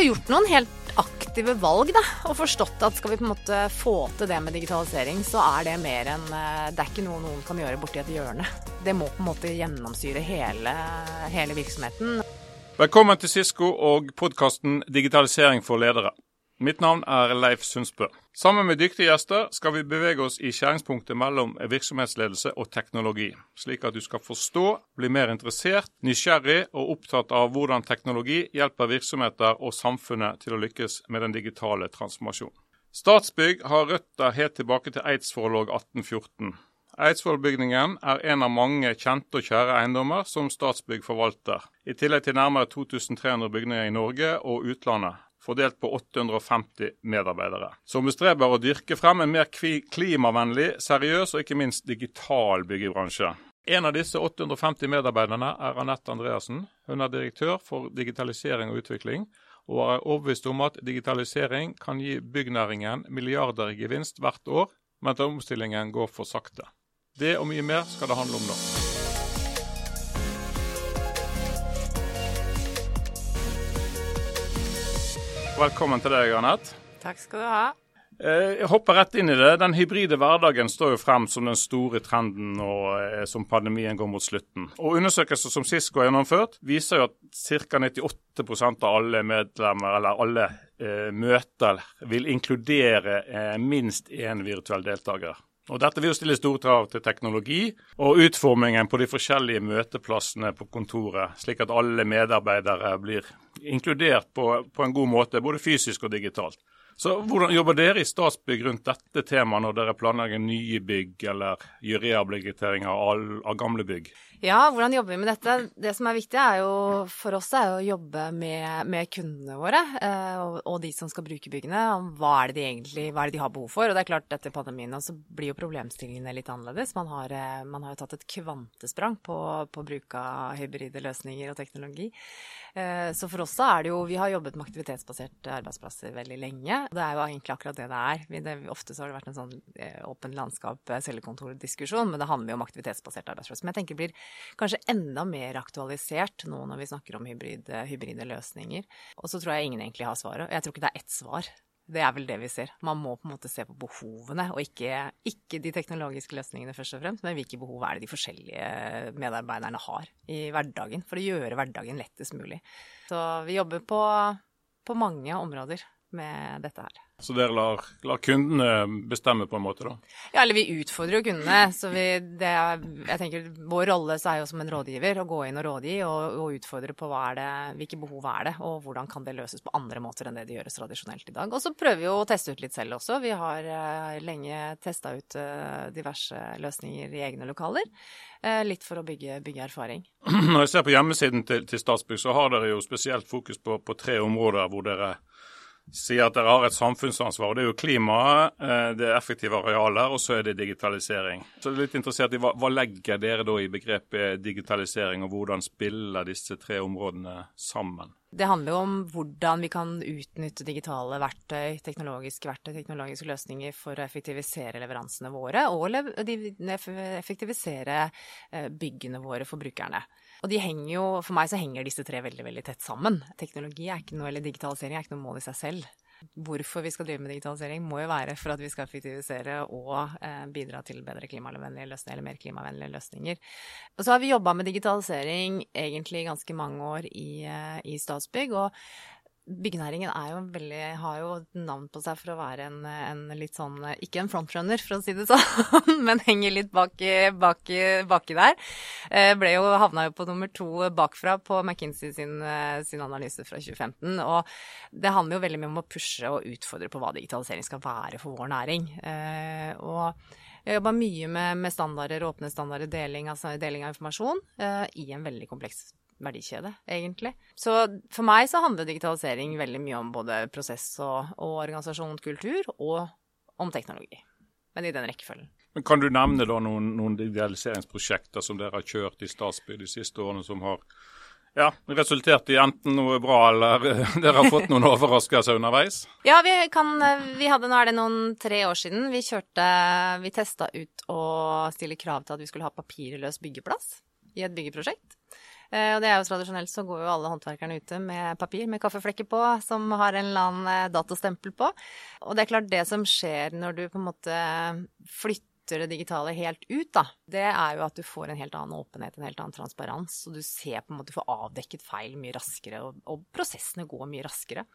har gjort noen helt aktive valg, da. Og forstått at skal vi på en måte få til det med digitalisering, så er det mer enn eh, Det er ikke noe noen kan gjøre borti et hjørne. Det må på en måte gjennomsyre hele, hele virksomheten. Velkommen til Sisko og podkasten Digitalisering for ledere. Mitt navn er Leif Sundsbø. Sammen med dyktige gjester skal vi bevege oss i skjæringspunktet mellom virksomhetsledelse og teknologi, slik at du skal forstå, bli mer interessert, nysgjerrig og opptatt av hvordan teknologi hjelper virksomheter og samfunnet til å lykkes med den digitale transformasjonen. Statsbygg har røtter helt tilbake til Eidsvoll 1814. Eidsvollbygningen er en av mange kjente og kjære eiendommer som Statsbygg forvalter, i tillegg til nærmere 2300 bygninger i Norge og utlandet fordelt på 850 medarbeidere, som bestreber å dyrke frem en mer klimavennlig, seriøs og ikke minst digital byggebransje. En av disse 850 medarbeiderne er Anette Andreassen. Hun er direktør for digitalisering og utvikling, og er overbevist om at digitalisering kan gi byggnæringen milliarder i gevinst hvert år, men at omstillingen går for sakte. Det og mye mer skal det handle om nå. Velkommen til deg, Anette. Takk skal du ha. Eh, jeg hopper rett inn i det. Den hybride hverdagen står jo frem som den store trenden og eh, som pandemien går mot slutten. Og Undersøkelser som Cisco har gjennomført, viser jo at ca. 98% av alle medlemmer eller alle eh, møter vil inkludere eh, minst én virtuell deltaker. Og Dette vil jo stille store krav til teknologi og utformingen på de forskjellige møteplassene på kontoret, slik at alle medarbeidere blir inkludert på, på en god måte, både fysisk og digitalt. Så Hvordan jobber dere i Statsbygg rundt dette temaet når dere planlegger nye bygg eller gjør rehabilitering av, av gamle bygg? Ja, hvordan jobber vi med dette? Det som er viktig er jo, for oss er å jobbe med, med kundene våre eh, og, og, de som skal bruke byggene. Om hva er det de egentlig det de har behov for? Og det er klart Etter pandemien så blir jo problemstillingene litt annerledes. Man har, eh, man har jo tatt et kvantesprang på, på bruk av hybride løsninger og teknologi. Eh, så for oss så er det jo Vi har jobbet med aktivitetsbaserte arbeidsplasser veldig lenge. Det er jo egentlig akkurat det det er. Det, ofte så har det vært en sånn åpen landskap-cellekontor-diskusjon, men det handler jo om aktivitetsbaserte arbeidsplasser. Men jeg tenker blir kanskje enda mer aktualisert nå når vi snakker om hybride, hybride løsninger. Og så tror jeg ingen egentlig har svaret. Jeg tror ikke det er ett svar. Det er vel det vi ser. Man må på en måte se på behovene, og ikke, ikke, de teknologiske løsningene først og fremst, men hvilke behov er det de forskjellige medarbeiderne har i hverdagen, for å gjøre hverdagen lettest mulig. Så vi jobber på, på mange områder med dette her. Så dere lar, lar, kundene bestemme på en måte, da? Ja, eller vi utfordrer jo kundene. Så vi, det, jeg tenker vår rolle er jo som en rådgiver å gå inn og rådgi og, og utfordre på er det, hvilke behov er det, og hvordan kan det løses på andre måter enn det det gjøres tradisjonelt i dag. Og så prøver vi å teste ut litt selv også. Vi har uh, lenge testa ut uh, diverse løsninger i egne lokaler. Uh, litt for å bygge, bygge, erfaring. Når jeg ser på hjemmesiden til, til Statsbygg, så har dere jo spesielt fokus på, på tre områder hvor dere sier at dere har et samfunnsansvar. Det er jo klimaet, eh, det er effektive arealer, og så er det digitalisering. Så jeg er litt interessert i hva, hva, legger dere da i begrepet digitalisering, og hvordan spiller disse tre områdene sammen? Det handler jo om hvordan vi kan utnytte digitale verktøy, teknologiske verktøy, teknologiske løsninger for å effektivisere leveransene våre, og effektivisere eh, byggene våre for brukerne. Og de henger jo, for meg så henger disse tre veldig veldig tett sammen. Teknologi er ikke noe, eller digitalisering er ikke noe mål i seg selv. Hvorfor vi skal drive med digitalisering må jo være for at vi skal effektivisere og eh, bidra til bedre klimavennlige løsninger, eller mer klimavennlige løsninger. Og så har vi jobba med digitalisering egentlig ganske mange år i, eh, i Statsbygg. og Byggenæringen veldig, har jo navn på seg for å være en, en, litt sånn Ikke en frontrunner, for å si det sånn, men henger litt baki, baki, baki der. Eh, ble jo, havna jo på nummer to bakfra på McKinsey sin, sin, analyse fra 2015. Og det handler jo veldig mye om å pushe og utfordre på hva digitalisering skal være for vår næring. Eh, og jeg jobba mye med, med, standarder, åpne standarder, deling, altså deling av informasjon, eh, i en veldig kompleks verdikjede, egentlig. Så for meg så handler digitalisering veldig mye om både prosess og, og organisasjon, kultur, og om teknologi. Men i den rekkefølgen. Men Kan du nevne da noen, noen digitaliseringsprosjekter som dere har kjørt i Statsby de siste årene, som har ja, resultert i enten noe bra eller dere har fått noen overraskelser underveis? Ja, vi, kan, vi hadde, nå er det noen tre år siden, vi kjørte Vi testa ut å stille krav til at vi skulle ha papirløs byggeplass i et byggeprosjekt. Eh, og det er jo tradisjonelt så går jo alle håndverkerne ute med papir med kaffeflekker på, som har en eller annen datostempel på. Og det er klart, det som skjer når du på en måte flytter det digitale helt ut, da, det er jo at du får en helt annen åpenhet, en helt annen transparens. Og du ser på en måte, du får avdekket feil mye raskere, og, og prosessene går mye raskere.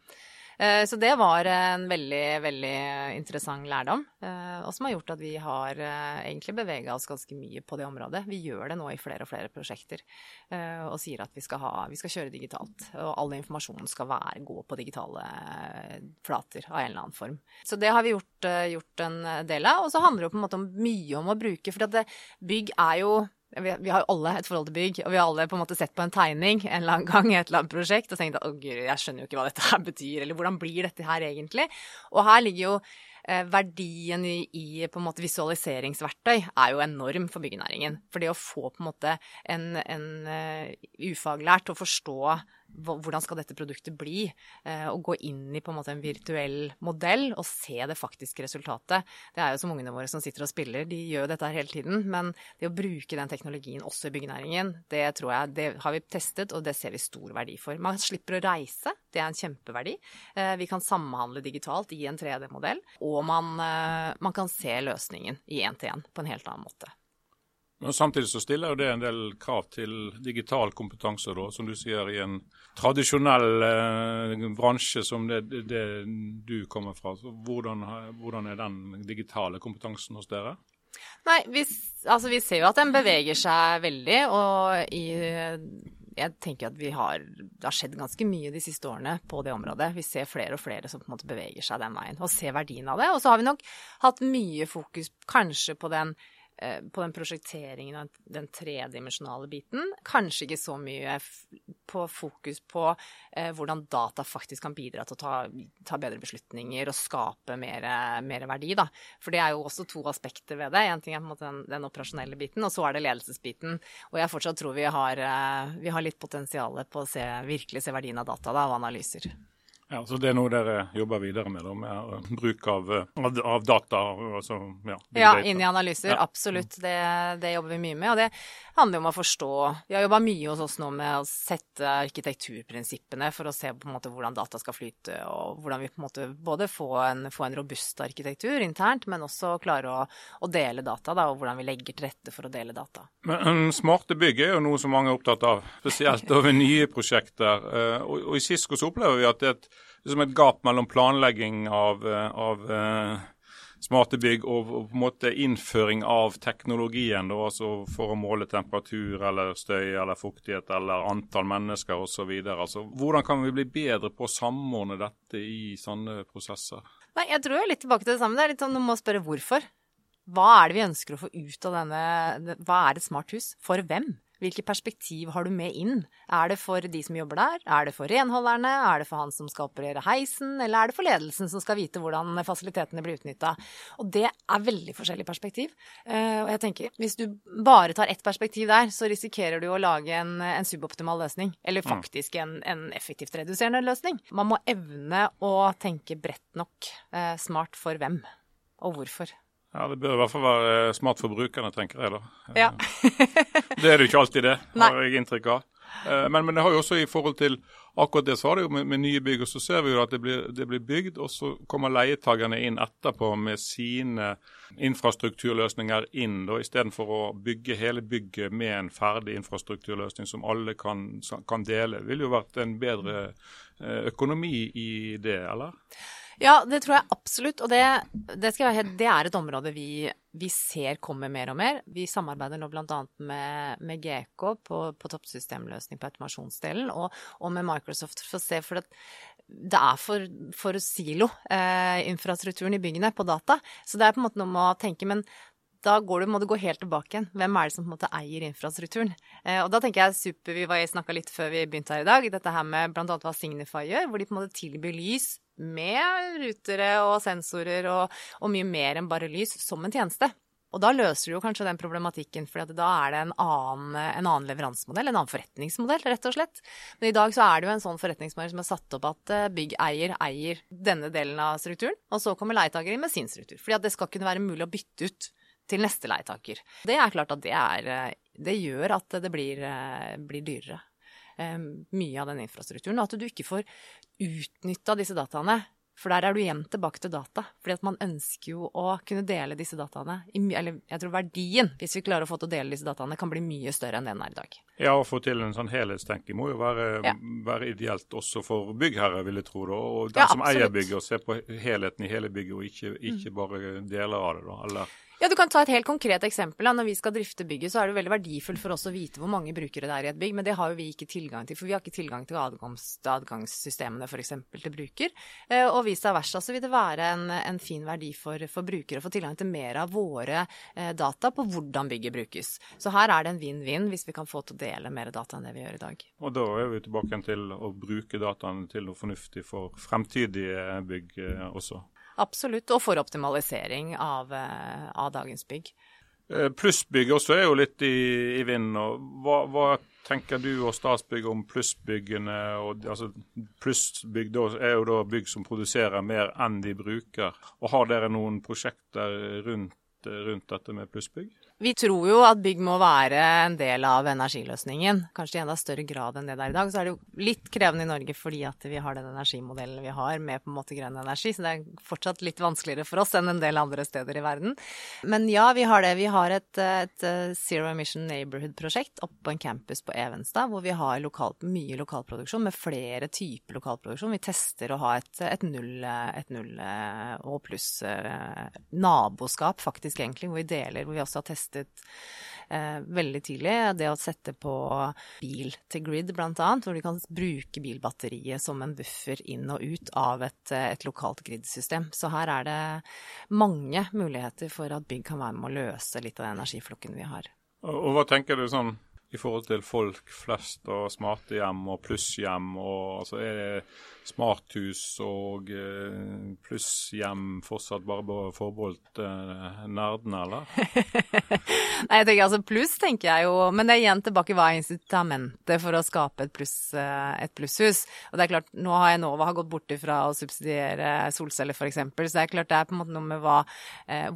Eh, så det var en veldig, veldig interessant lærdom, eh, og som har gjort at vi har eh, egentlig bevega oss ganske mye på det området. Vi gjør det nå i flere og flere prosjekter og sier at vi skal, ha, vi skal kjøre digitalt. Og all informasjonen skal være, gå på digitale flater av en eller annen form. Så det har vi gjort, gjort en del av. Og så handler det på en måte om mye om å bruke, for bygg er jo vi, har jo alle et forhold til bygg, og vi har alle på en måte sett på en tegning en eller annen gang i et eller annet prosjekt og tenkt at å gud, jeg skjønner jo ikke hva dette her betyr, eller hvordan blir dette her egentlig? Og her ligger jo eh, verdien i, i, på en måte visualiseringsverktøy er jo enorm for byggenæringen. For det å få på en måte en, en uh, ufaglært til å forstå hvordan skal dette produktet bli? Eh, å gå inn i en en virtuell modell og se det faktiske resultatet. Det er jo som ungene våre som sitter og spiller, de gjør jo dette hele tiden. Men det å bruke den teknologien også i byggenæringen, det tror jeg det har vi testet, og det ser vi stor verdi for. Man slipper å reise, det er en kjempeverdi. Eh, vi kan samhandle digitalt i en 3D-modell, og man, eh, man kan se løsningen i én-til-én på en helt annen måte. Men Samtidig så stiller det en del krav til digital kompetanse, da, som du sier, i en tradisjonell eh, bransje som det, det, du kommer fra. Hvordan, hvordan, er den digitale kompetansen hos dere? Nei, vi, altså vi ser jo at den beveger seg veldig, og i jeg tenker at har, det har skjedd ganske mye de siste årene på det området. Vi ser flere og flere som på en måte beveger seg den veien, og ser verdien av det. Og så har vi nok hatt mye fokus kanskje på den på den prosjekteringen av den tredimensjonale biten. Kanskje ikke så mye på fokus på eh, hvordan data faktisk kan bidra til å ta, ta bedre beslutninger og skape mer, mer, verdi. Da. For det er jo også to aspekter ved det. Én ting er på en måte den, den, operasjonelle biten, og så er det ledelsesbiten. Og jeg fortsatt tror vi har, eh, vi har litt potensial på å se, virkelig se verdien av data da, og analyser. Ja, så Det er noe dere jobber videre med, da, med bruk av, av, av data? Altså, ja, ja inn i analyser. Ja. Absolutt. Det, det, jobber vi mye med. Og det handler om å forstå Vi har jobba mye hos oss nå med å sette arkitekturprinsippene for å se på en måte hvordan data skal flyte, og hvordan vi på en måte både får en, få en robust arkitektur internt, men også klare å, å dele data, da, og hvordan vi legger til rette for å dele data. Men Smarte bygg er jo noe som mange er opptatt av, spesielt over nye prosjekter. Uh, og, og I Cisco så opplever vi at det er et liksom et gap mellom planlegging av, eh, av uh, smarte bygg og, og, på en måte innføring av teknologien, da, altså for å måle temperatur eller støy eller fuktighet eller antall mennesker osv. Altså, hvordan kan vi bli bedre på å samordne dette i sånne prosesser? Nei, Jeg tror litt tilbake til det samme. Det er litt sånn, Du må spørre hvorfor. Hva er det vi ønsker å få ut av denne Hva er et smart hus? For hvem? Hvilke perspektiv har du med inn? Er det for de som jobber der? Er det for renholderne? Er det for han som skal operere heisen? Eller er det for ledelsen som skal vite hvordan fasilitetene blir utnytta? Og det er veldig forskjellig perspektiv. Eh, og jeg tenker, hvis du bare tar ett perspektiv der, så risikerer du å lage en, en suboptimal løsning. Eller mm. faktisk en, en, effektivt reduserende løsning. Man må evne å tenke bredt nok. Eh, smart for hvem? Og hvorfor? Ja, Det bør i hvert fall være smart for brukerne, tenker jeg da. Ja. det er det jo ikke alltid det, har jeg inntrykk av. Eh, men, men, det har jo også i forhold til akkurat det så har det jo med, med nye bygg. og Så ser vi jo at det blir, det blir bygd, og så kommer leietakerne inn etterpå med sine infrastrukturløsninger inn, da, istedenfor å bygge hele bygget med en ferdig infrastrukturløsning som alle kan, kan dele. Det ville jo vært en bedre eh, økonomi i det, eller? Ja, det tror jeg absolutt. Og det, det, være, det er et område vi, vi, ser kommer mer og mer. Vi samarbeider nå bl.a. Med, med GK på, på toppsystemløsning på automasjonsdelen, og, og, med Microsoft for å se. For det, det er for, for silo, eh, infrastrukturen i byggene på data. Så det er på en måte noe med å tenke. men da du, må du gå helt tilbake igjen. Hvem er det som på en måte eier infrastrukturen? Eh, og da tenker jeg super, Vi snakka litt før vi begynte her i dag, dette her med bl.a. hva Signify gjør, hvor de på en måte tilbyr lys med rutere og sensorer og, og, mye mer enn bare lys som en tjeneste. Og da løser du jo kanskje den problematikken, for da er det en annen, en annen, leveransemodell, en annen forretningsmodell, rett og slett. Men i dag så er det jo en sånn forretningsmodell som er satt opp at eh, byggeier eier denne delen av strukturen, og så kommer leietager inn med sin struktur. Fordi det skal kunne være mulig å bytte ut til neste leietaker. Det er klart at det, er, eh, det gjør at det blir, eh, blir dyrere. eh, mye av den infrastrukturen. Og at du ikke får utnytta disse dataene for der er du igjen tilbake til data. Fordi at man ønsker jo å kunne dele disse dataene. Eller jeg tror verdien, hvis vi klarer å få til å dele disse dataene, kan bli mye større enn den er i dag. Ja, å få til en sånn helhetstenking må jo være, ja. være ideelt også for byggherre, vil jeg tro. Da. Og den ja, som eier bygget, og ser på helheten i hele bygget, og ikke, ikke bare deler av det. da, eller... Ja, Du kan ta et helt konkret eksempel. Når vi skal drifte bygget, så er det veldig verdifullt for oss å vite hvor mange brukere det er i et bygg, men det har jo vi ikke tilgang til. For vi har ikke tilgang til adgangs, adgangssystemene f.eks. til bruker. Eh, og vice versa så vil det være en, en fin verdi for, for brukere å få tilgang til mer av våre eh, data på hvordan bygget brukes. Så her er det en vinn-vinn hvis vi kan få til å dele mer data enn det vi gjør i dag. Og da er vi tilbake til å bruke dataene til noe fornuftig for fremtidige bygg eh, også. Absolutt. Og for optimalisering av, eh, av dagens bygg. Eh, plussbygg også er jo litt i, i vinden. Hva, hva, tenker du og Statsbygg om plussbyggene? Og, altså, plussbygg er jo da bygg som produserer mer enn de bruker. Og Har dere noen prosjekter rundt, rundt dette med plussbygg? Vi tror jo at bygg må være en del av energiløsningen, kanskje i enda større grad enn det det er i dag. Så er det jo litt krevende i Norge fordi at vi har den energimodellen vi har med på en måte grønn energi, så det er fortsatt litt vanskeligere for oss enn en del andre steder i verden. Men ja, vi har det. Vi har et, et Zero Emission Neighborhood-prosjekt oppe på en campus på Evenstad, hvor vi har lokal, mye lokalproduksjon med flere typer lokalproduksjon. Vi tester å ha et, et null, et null og pluss eh, naboskap, faktisk egentlig, hvor vi deler, hvor vi også har testet testet eh, veldig tidlig. Det å sette på bil til grid, bl.a., hvor de kan bruke bilbatteriet som en buffer inn og ut av et, eh, et lokalt grid-system. Så her er det mange muligheter for at bygg kan være med å løse litt av den energiflokken vi har. Og, og hva tenker du sånn i forhold til folk flest og smarte hjem og plusshjem? og altså Er smarthus og eh, plusshjem fortsatt bare forbeholdt eh, nerdene, eller? Nei, jeg tenker altså pluss tenker jeg jo, men det er igjen tilbake hva er incitamentet for å skape et, pluss, eh, et plusshus. Og det er klart, nå har Enova gått bort ifra å subsidiere solceller f.eks., så det er klart det er på en måte noe med hva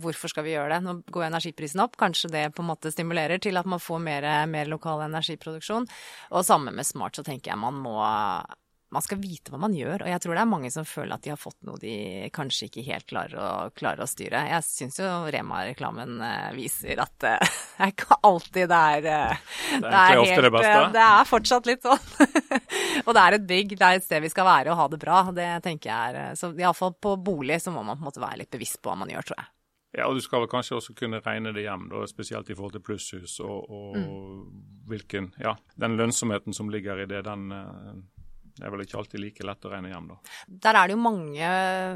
Hvorfor skal vi gjøre det? Nå går energiprisen opp, kanskje det på en måte stimulerer til at man får mer, mer lokal energiproduksjon. Og sammen med smart så tenker jeg man må man skal vite hva man gjør, og jeg tror det er mange som føler at de har fått noe de kanskje ikke helt klarer å, klarer å styre. Jeg syns jo Rema-reklamen eh, viser at det er ikke alltid det er eh, Det er, det er helt, det beste? Eh, det er fortsatt litt sånn. og det er et bygg, det er et sted vi skal være og ha det bra. Det tenker jeg er Så iallfall på bolig så må man på en måte være litt bevisst på hva man gjør, tror jeg. Ja, og du skal vel kanskje også kunne regne det hjem, da, spesielt i forhold til plusshus og, og mm. hvilken Ja, den lønnsomheten som ligger i det, den det er vel ikke alltid like lett å regne hjem, da. Der er det jo mange,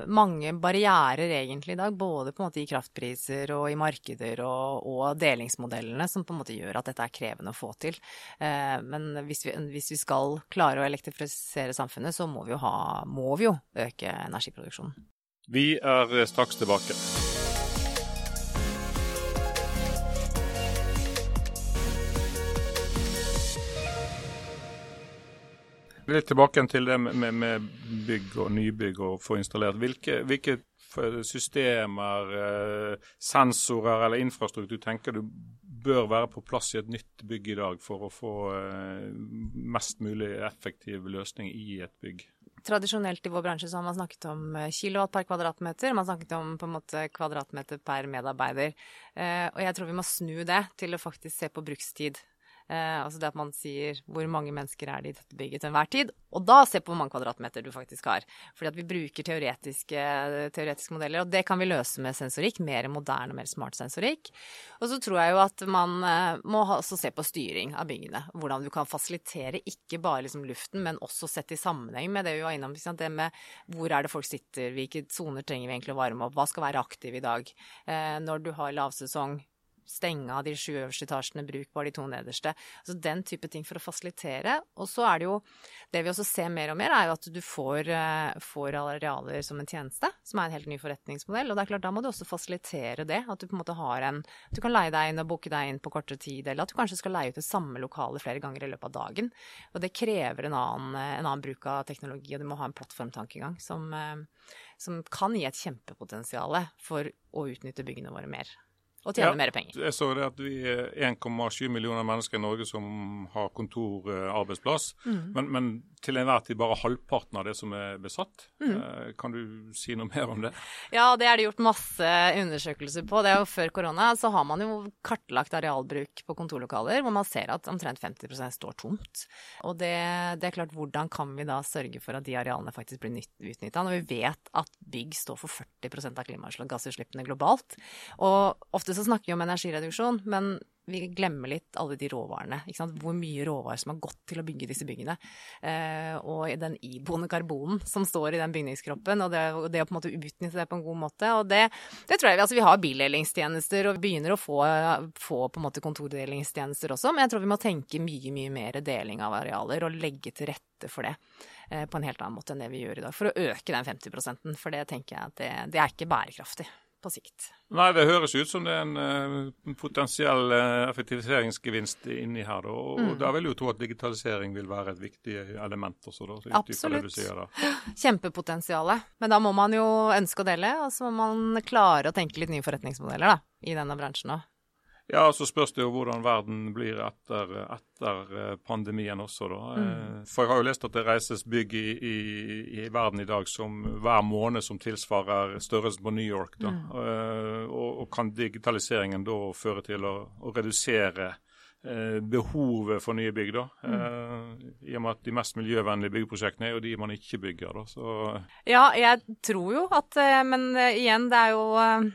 mange barrierer egentlig i dag, både på en måte i kraftpriser og i markeder og, og, delingsmodellene, som på en måte gjør at dette er krevende å få til. Eh, men hvis vi, hvis vi, skal klare å elektrifisere samfunnet, så må vi jo, ha, må vi jo øke energiproduksjonen. Vi er straks tilbake. Litt tilbake til det med, med, bygg og nybygg og få installert. Hvilke, hvilke systemer, eh, sensorer eller infrastruktur tenker du bør være på plass i et nytt bygg i dag for å få eh, mest mulig effektiv løsning i et bygg? Tradisjonelt i vår bransje så har man snakket om eh, kilowatt per kvadratmeter. Man snakket om på en måte kvadratmeter per medarbeider. og jeg tror vi må snu det til å faktisk se på brukstid. Eh, altså det at man sier hvor mange mennesker er det i dette bygget til enhver tid, og da se på hvor mange kvadratmeter du faktisk har. Fordi at vi bruker teoretiske, teoretiske, modeller, og det kan vi løse med sensorikk. Mer moderne mer smart sensorikk. Og så tror jeg jo at man eh, må også se på styring av byggene. Hvordan du kan fasilitere ikke bare liksom luften, men også sett i sammenheng med det vi var innom. Det med hvor er det folk sitter, hvilke soner trenger vi egentlig å varme opp, hva skal være aktiv i dag. Eh, når du har lavsesong, stenge av de sju øverste etasjene, bruk bare de to nederste. Altså den type ting for å fasilitere. Og så er det jo Det vi også ser mer og mer, er jo at du får, eh, får arealer som en tjeneste, som er en helt ny forretningsmodell. Og det er klart, da må du også fasilitere det. At du på en måte har en Du kan leie deg inn og booke deg inn på kortere tid, eller at du kanskje skal leie ut det samme lokalet flere ganger i løpet av dagen. Og det krever en annen, en annen bruk av teknologi, og du må ha en plattformtankegang som, eh, som kan gi et kjempepotensial for å utnytte byggene våre mer. Og tjene ja, mer penger. Jeg så det at vi er 1,7 millioner mennesker i Norge som har kontorarbeidsplass, mm. men, men, til enhver tid bare halvparten av det som er besatt. Mm. Eh, kan du si noe mer om det? Ja, det er det gjort masse undersøkelser på. Det er jo Før korona så har man jo kartlagt arealbruk på kontorlokaler, hvor man ser at omtrent 50% står tomt. Og det, det, er klart, hvordan kan vi da sørge for at de arealene faktisk blir utnytta, når vi vet at bygg står for 40% av klimagassutslippene globalt? Og ofte så snakker vi om energireduksjon, men vi glemmer litt alle de råvarene. Hvor mye råvarer som har gått til å bygge disse byggene. Eh, og den iboende karbonen som står i den bygningskroppen, og det, og det, å på en måte utnytte det på en god måte. Og det, det tror jeg vi, altså Vi har bildelingstjenester og begynner å få, få på en måte kontordelingstjenester også, men jeg tror vi må tenke mye, mye mer deling av arealer og legge til rette for det eh, på en helt annen måte enn det vi gjør i dag. For å øke den 50 for det tenker jeg at det, det er ikke bærekraftig på sikt. Nei, det høres ut som det er en uh, potensiell uh, effektiviseringsgevinst inni her. Da. Og mm. da vil jeg jo tro at digitalisering vil være et viktig element også. Da, Absolutt. Kjempepotensialet. Men da må man jo ønske å dele, og så må man klare å tenke litt nye forretningsmodeller da, i denne bransjen òg. Ja, så spørs det jo hvordan verden blir etter, etter eh, pandemien også, da. Mm. Eh, for jeg har jo lest at det reises bygg i, i, i, verden i dag som hver måned som tilsvarer størrelsen på New York. da. Mm. Og, og, kan digitaliseringen da føre til å, å redusere behovet for nye bygg, da. Mm. I og med at de mest miljøvennlige byggeprosjektene er jo de man ikke bygger, da. Så Ja, jeg tror jo at Men igjen, det er jo,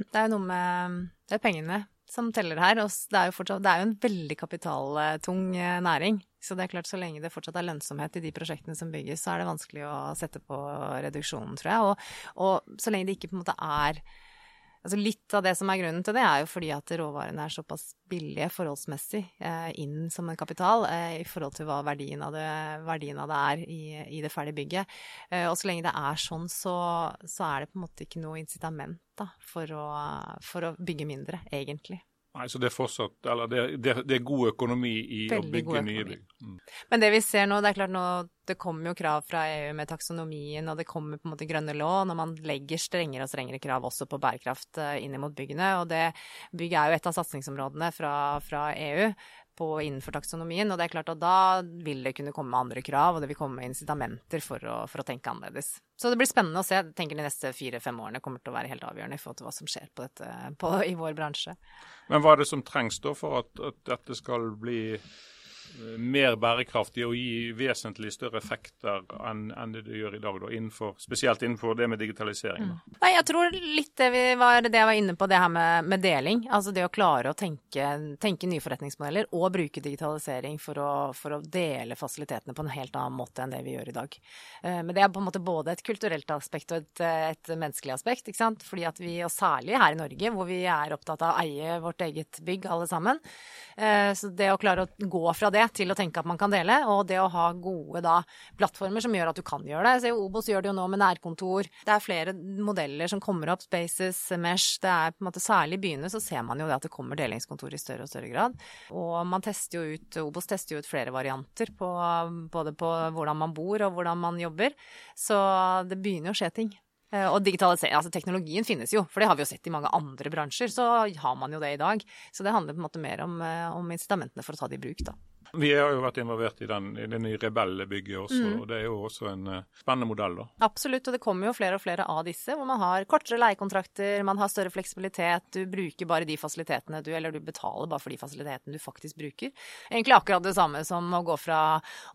det er noe med det er pengene som teller her. Og det er jo, fortsatt, det er jo en veldig kapitaltung eh, næring. Så det er klart, så lenge det fortsatt er lønnsomhet i de prosjektene som bygges, så er det vanskelig å sette på reduksjonen, tror jeg. Og, og så lenge det ikke på en måte er Altså litt av det som er grunnen til det, er jo fordi at råvarene er såpass billige forholdsmessig eh, inn som en kapital eh, i forhold til hva verdien av det, verdien av det er i, i, det ferdige bygget. Eh, og så lenge det er sånn, så, så, er det på en måte ikke noe incitament da, for, å, for å bygge mindre, egentlig. Nei, så det er fortsatt, eller det, det, det er god økonomi i Veldig å bygge nye bygg. Mm. Men det vi ser nå, det er klart nå, det kommer jo krav fra EU med taksonomien, og det kommer på en måte grønne lån, og man legger strengere og strengere krav også på bærekraft eh, inn mot byggene. Og det bygget er jo et av satsingsområdene fra, fra EU på, innenfor taksonomien. Og det er klart at da vil det kunne komme andre krav, og det vil komme incitamenter for å, for å tenke annerledes. Så det blir spennende å se. Jeg tenker De neste fire-fem årene kommer til å være helt avgjørende i forhold til hva som skjer på dette, på, i vår bransje. Men hva er det som trengs da for at, at dette skal bli mer bærekraftig og gi vesentlig større effekter enn, enn det det gjør i dag, da, innenfor, spesielt innenfor det med digitalisering? Mm. Nei, Jeg tror litt det, var, det jeg var inne på, det her med, med, deling. Altså det å klare å tenke, tenke nye forretningsmodeller og bruke digitalisering for å, for å, dele fasilitetene på en helt annen måte enn det vi gjør i dag. Uh, men det er på en måte både et kulturelt aspekt og et, et menneskelig aspekt. ikke sant? Fordi at vi, og særlig her i Norge, hvor vi er opptatt av å eie vårt eget bygg alle sammen. Uh, så det å klare å gå fra det til å tenke at man kan dele, og det å ha gode da, plattformer som gjør at du kan gjøre det. Jeg ser jo Obos gjør det jo nå med nærkontor. Det er flere modeller som kommer opp, Spaces, Mesh. Det er på en måte Særlig i byene så ser man jo det at det kommer delingskontor i større og større grad. Og man tester jo ut, Obos tester jo ut flere varianter på både på hvordan man bor og hvordan man jobber. Så det begynner å skje ting. Eh, og altså teknologien finnes jo, for det har vi jo sett i mange andre bransjer. Så har man jo det i dag. Så det handler på en måte mer om, eh, om incitamentene for å ta det i bruk, da. Vi har jo vært involvert i, den, i det nye Rebell-bygget også, mm. og det er jo også en uh, spennende modell. da. Absolutt, og det kommer jo flere og flere av disse, hvor man har kortere leiekontrakter, man har større fleksibilitet, du bruker bare de fasilitetene du, eller du betaler bare for de fasilitetene du faktisk bruker. Egentlig akkurat det samme som å gå fra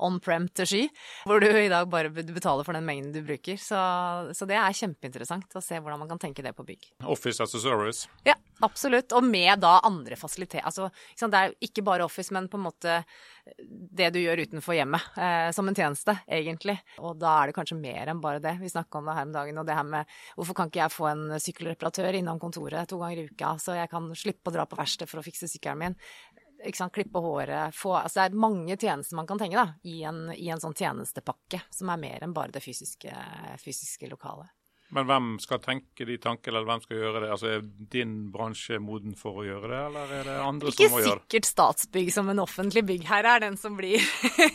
on-prem til sky, hvor du i dag bare betaler for den mengden du bruker. Så, så det er kjempeinteressant å se hvordan man kan tenke det på bygg. Office as a service. Ja, absolutt. Og med da andre fasiliteter. Altså, det er ikke bare Office, men på en måte det du gjør utenfor hjemmet, eh, som en tjeneste, egentlig. Og da er det kanskje mer enn bare det. Vi snakka om det her om dagen, og det her med hvorfor kan ikke jeg få en sykkelreparatør innom kontoret to ganger i uka, så jeg kan slippe å dra på verksted for å fikse sykkelen min. Sant, Klippe håret, få Altså det er mange tjenester man kan tenke da, i en, i en sånn tjenestepakke, som er mer enn bare det fysiske, fysiske lokalet. Men hvem skal tenke de tankene, eller hvem skal gjøre det? Altså, Er din bransje moden for å gjøre det, eller er det andre Ikke som må gjøre det? Ikke sikkert Statsbygg som en offentlig byggherre er den som blir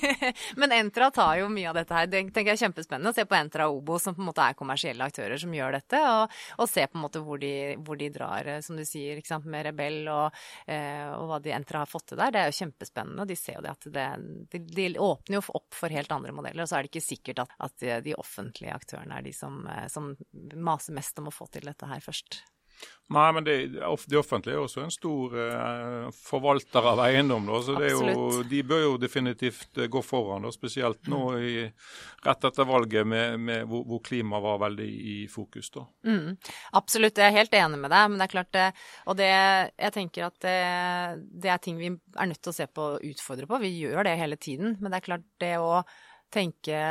Men Entra tar jo mye av dette her. Det tenker jeg er kjempespennende å se på Entra og Obo, som på en måte er kommersielle aktører som gjør dette, og, og se på en måte hvor de, hvor de drar, eh, som du sier, ikke sant, med Rebell og, eh, og hva de Entra har fått til der. Det er jo kjempespennende. og De ser jo det at det, de, de åpner jo opp for helt andre modeller, og så er det ikke sikkert at, at de offentlige aktørene er de som, eh, som maser mest om å få til dette her først. Nei, men det, det offentlige er også en stor eh, forvalter av eiendom. Da, så det er jo, de bør jo definitivt eh, gå foran, da, spesielt nå i, rett etter valget med, med hvor, hvor klima var veldig i fokus. da. Mm, absolutt, jeg er helt enig med deg. Men det er klart det, og det, jeg tenker at det, det er ting vi er nødt til å se på og utfordre på. Vi gjør det hele tiden. Men det er klart det å tenke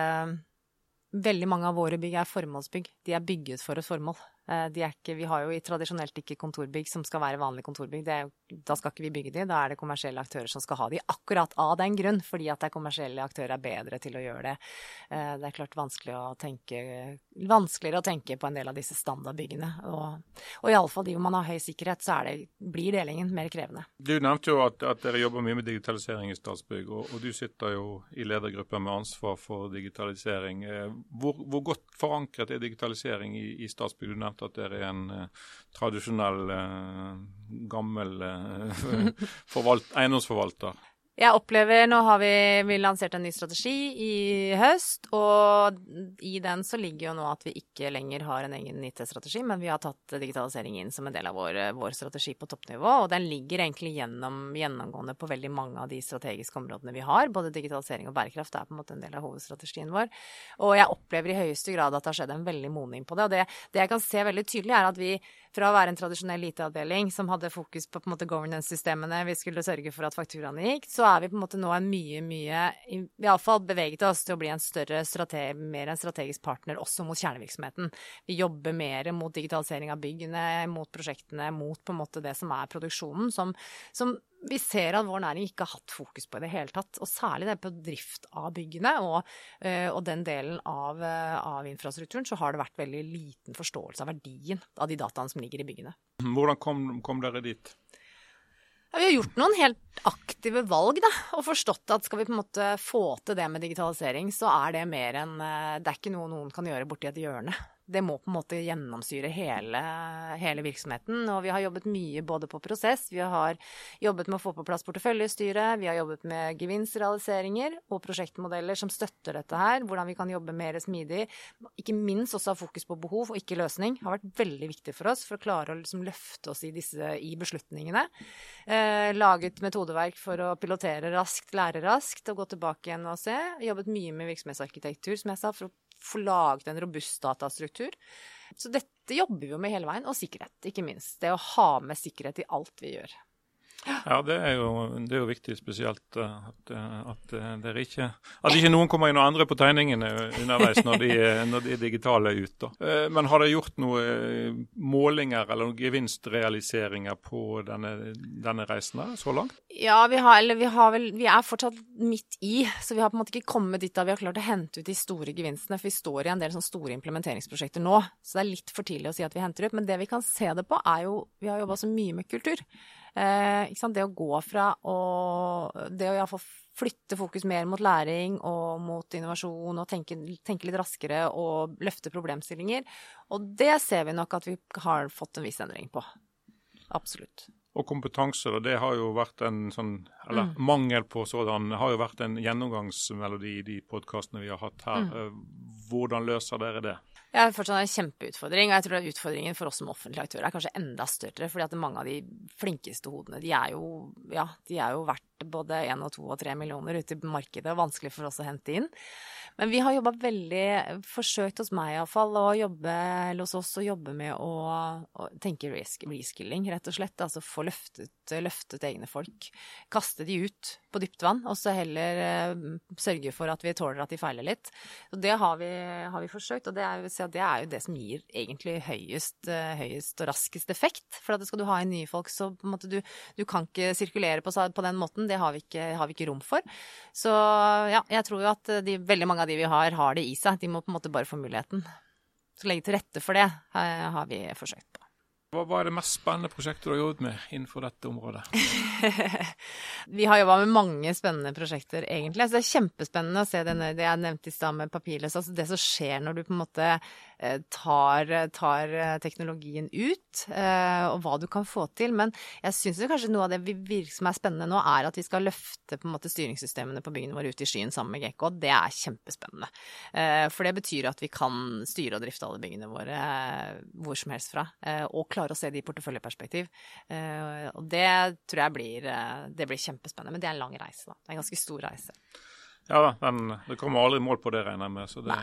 Veldig mange av våre bygg er formålsbygg. De er bygget for et formål. Eh, ikke, vi har jo tradisjonelt ikke kontorbygg som skal være vanlige kontorbygg. Er, da skal ikke vi bygge de, da er det kommersielle aktører som skal ha de. Akkurat av den grunn, fordi at det er kommersielle aktører er bedre til å gjøre det. Eh, Det er klart vanskelig å tenke, vanskeligere å tenke på en del av disse standardbyggene. Og, og iallfall de hvor man har høy sikkerhet, så det, blir delingen mer krevende. Du nevnte jo at, at dere jobber mye med digitalisering i Statsbygg, og, og du sitter jo i ledergruppa med ansvar for digitalisering. Eh, Hvor, hvor godt forankret er digitalisering i, i Statsbygg? Du nevnte at dere er en uh, tradisjonell, uh, gammel uh, forvalt, eiendomsforvalter. Jeg opplever, Nå har vi, vi lansert en ny strategi i høst, og i den så ligger jo nå at vi ikke lenger har en egen IT-strategi, men vi har tatt digitalisering inn som en del av vår, vår strategi på toppnivå. Og den ligger egentlig gjennom, gjennomgående på veldig mange av de strategiske områdene vi har. Både digitalisering og bærekraft er på en måte en del av hovedstrategien vår. Og jeg opplever i høyeste grad at det har skjedd en veldig modning på det. Og det, det jeg kan se veldig tydelig, er at vi fra å være en tradisjonell IT-avdeling som hadde fokus på, på governance-systemene, vi skulle sørge for at fakturaene gikk, så er vi på en måte nå en mye, mye Iallfall beveget oss til å bli en større mer en strategisk partner også mot kjernevirksomheten. Vi jobber mer mot digitalisering av byggene, mot prosjektene, mot på en måte det som er produksjonen, som, som vi ser at vår næring ikke har hatt fokus på i det hele tatt. Og særlig det på drift av byggene og, eh, og den delen av, eh, av infrastrukturen, så har det vært veldig liten forståelse av verdien av de dataene som ligger i byggene. Hvordan kom, kom dere dit? Ja, vi har gjort noen helt aktive valg, da, og forstått at skal vi på en måte få til det med digitalisering, så er det mer enn eh, Det er ikke noe noen kan gjøre borti et hjørne. Det må på en måte gjennomsyre hele, hele virksomheten. Og vi har jobbet mye både på prosess, vi har jobbet med å få på plass porteføljestyret, vi har jobbet med gevinstrealiseringer og prosjektmodeller som støtter dette her. Hvordan vi kan jobbe mer smidig. Ikke minst også ha fokus på behov og ikke løsning. har vært veldig viktig for oss for å klare å liksom løfte oss i, disse, i beslutningene. Eh, laget metodeverk for å pilotere raskt, lære raskt og gå tilbake igjen og se. Jobbet mye med virksomhetsarkitektur, som jeg sa, for å få laget en robust datastruktur. Så dette jobber vi jo med hele veien. Og sikkerhet, ikke minst. Det å ha med sikkerhet i alt vi gjør. Ja, det er jo, det er jo viktig, spesielt eh, at, eh, at, eh, dere ikke, at ikke noen kommer inn og endrer på tegningene underveis når de, når de digitale er. Eh, Men har dere gjort noen målinger eller noen gevinstrealiseringer på denne, denne reisen her så langt? Ja, vi har, eller vi har vel Vi er fortsatt midt i, så vi har på en måte ikke kommet dit da vi har klart å hente ut de store gevinstene. For vi står i en del sånne store implementeringsprosjekter nå, så det er litt for tidlig å si at vi henter ut. Men det vi kan se det på, er jo Vi har jobba så mye med kultur. Eh? Det å gå fra å Det å iallfall flytte fokus mer mot læring og mot innovasjon og tenke, tenke litt raskere og løfte problemstillinger. Og det ser vi nok at vi har fått en viss endring på. Absolutt. Og kompetanse, da, det har jo vært en sånn, eller Mm. mangel på sådan, har jo vært en gjennomgangsmelodi i de podkastene vi har hatt her. Mm. Eh, Hvordan løser dere det? Det er fortsatt en kjempeutfordring, og jeg tror utfordringen for oss som offentlige aktører er kanskje enda større, fordi at mange av de flinkeste hodene, de er jo, ja, de er jo verdt både én og to og tre millioner ute i markedet, og vanskelig for oss å hente inn. Men vi har jobba veldig, forsøkt hos meg iallfall, å jobbe, eller hos oss å jobbe med å, å tenke resk- reskilling, rett og slett. Altså få løftet, løftet egne folk. Kaste de ut på dypt vann, og så heller eh, sørge for at vi tåler at de feiler litt. Og det har vi, har vi forsøkt, og det er, det er jo det som gir egentlig høyest, eh, høyest og raskest effekt. For at skal du ha inn nye folk, så på en måte du, du kan ikke sirkulere på, på den måten. Det har vi, ikke, har vi ikke rom for. Så ja, jeg tror jo at de, veldig mange av de vi har, har det i seg. De må på en måte bare få muligheten. Så legge til rette for det har vi forsøkt på. Hva var det mest spennende prosjektet du har jobbet med innenfor dette området? vi har jobba med mange spennende prosjekter, egentlig. Så det er kjempespennende å se det, det jeg nevnte i stad med papirløs. Altså det som skjer når du på en måte eh, tar, tar teknologien ut, eh, og hva du kan få til. Men jeg syns kanskje noe av det vi, som er spennende nå, er at vi skal løfte på måte styringssystemene på byggene våre ut i skyen sammen med Gekko. Det er kjempespennende. Eh, for det betyr at vi kan styre og drifte alle byggene våre hvor som helst fra. og klare å se det i porteføljeperspektiv. Og det tror jeg blir, det blir kjempespennende. Men det er en lang reise, da. Det er en ganske stor reise. Ja da, men det kommer aldri mål på det, regner jeg med. Det,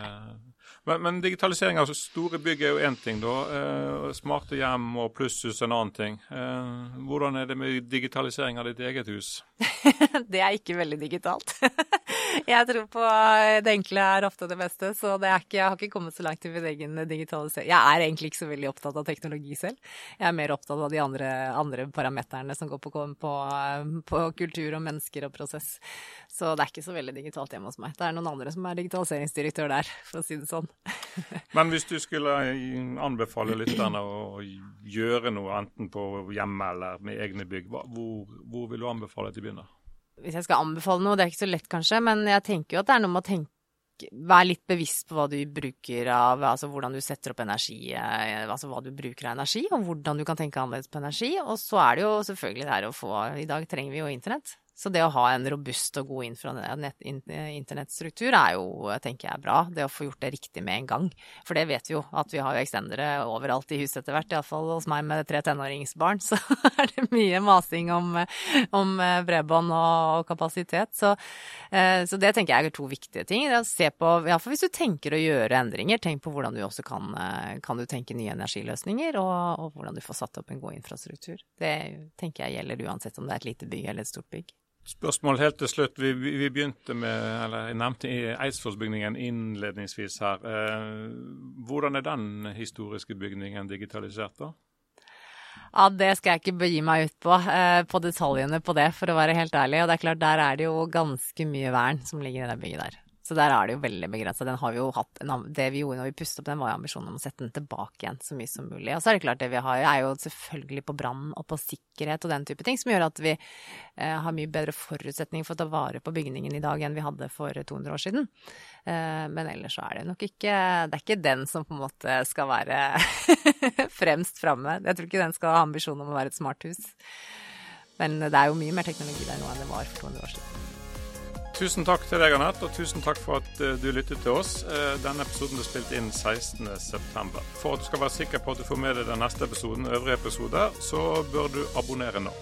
men, men, digitalisering av altså store bygg er jo én ting, da. Eh, smarte hjem og plusshus en annen ting. Eh, hvordan er det med digitalisering av ditt eget hus? det er ikke veldig digitalt. jeg tror på eh, det enkle er ofte det beste, så det ikke, jeg har ikke kommet så langt i min egen digitalisering. Jeg er egentlig ikke så veldig opptatt av teknologi selv. Jeg er mer opptatt av de andre, andre parameterne som går på, på, på kultur og mennesker og prosess. Så det er ikke så veldig digitalt hjemme hos meg. Det er noen andre som er digitaliseringsdirektør der, for å si det sånn. Men hvis du skulle anbefale lytterne å gjøre noe, enten på hjemme eller med egne bygg, hvor, hvor vil du anbefale at de begynner? Hvis jeg skal anbefale noe, det er ikke så lett kanskje, men jeg tenker jo at det er noe med å tenke Vær litt bevisst på hva du bruker av Altså hvordan du setter opp energi, eh, altså hva du bruker av energi, og hvordan du kan tenke annerledes på energi. Og så er det jo selvfølgelig det her å få I dag trenger vi jo internett. Så det å ha en robust og god internettstruktur er jo, tenker jeg, bra. Det å få gjort det riktig med en gang. For det vet vi jo, at vi har jo ekstendere overalt i huset etter hvert. Iallfall hos meg med tre tenåringsbarn, så er det mye masing om, om bredbånd og kapasitet. Så, eh, så, det tenker jeg er to viktige ting. Se på, iallfall hvis du tenker å gjøre endringer, tenk på hvordan du også kan, eh, kan du tenke nye energiløsninger, og, og hvordan du får satt opp en god infrastruktur. Det tenker jeg gjelder uansett om det er et lite bygg eller et stort bygg. Spørsmål helt til slutt. Vi, vi begynte med, eller Jeg nevnte Eidsvollsbygningen innledningsvis her. Eh, hvordan er den historiske bygningen digitalisert, da? Ja, Det skal jeg ikke begi meg ut på, eh, på detaljene på det, for å være helt ærlig. Og det er klart, der er det jo ganske mye vern som ligger i det bygget der. Så der er det jo veldig begrensa. Det vi gjorde når vi pustet opp den, var jo ambisjonen om å sette den tilbake igjen så mye som mulig. Og så er det klart, det vi har er jo selvfølgelig på brann og på sikkerhet og den type ting, som gjør at vi eh, har mye bedre forutsetning for å ta vare på bygningen i dag enn vi hadde for 200 år siden. Eh, men ellers så er det nok ikke Det er ikke den som på en måte skal være fremst framme. Jeg tror ikke den skal ha ambisjon om å være et smart hus. Men det er jo mye mer teknologi der nå enn det var for 200 år siden. Tusen takk til deg, Anette, og tusen takk for at uh, du lyttet til oss. Uh, denne episoden ble spilt inn 16.9. For at du skal være sikker på at du får med deg den neste episoden og øvrige episoder, så bør du abonnere nå.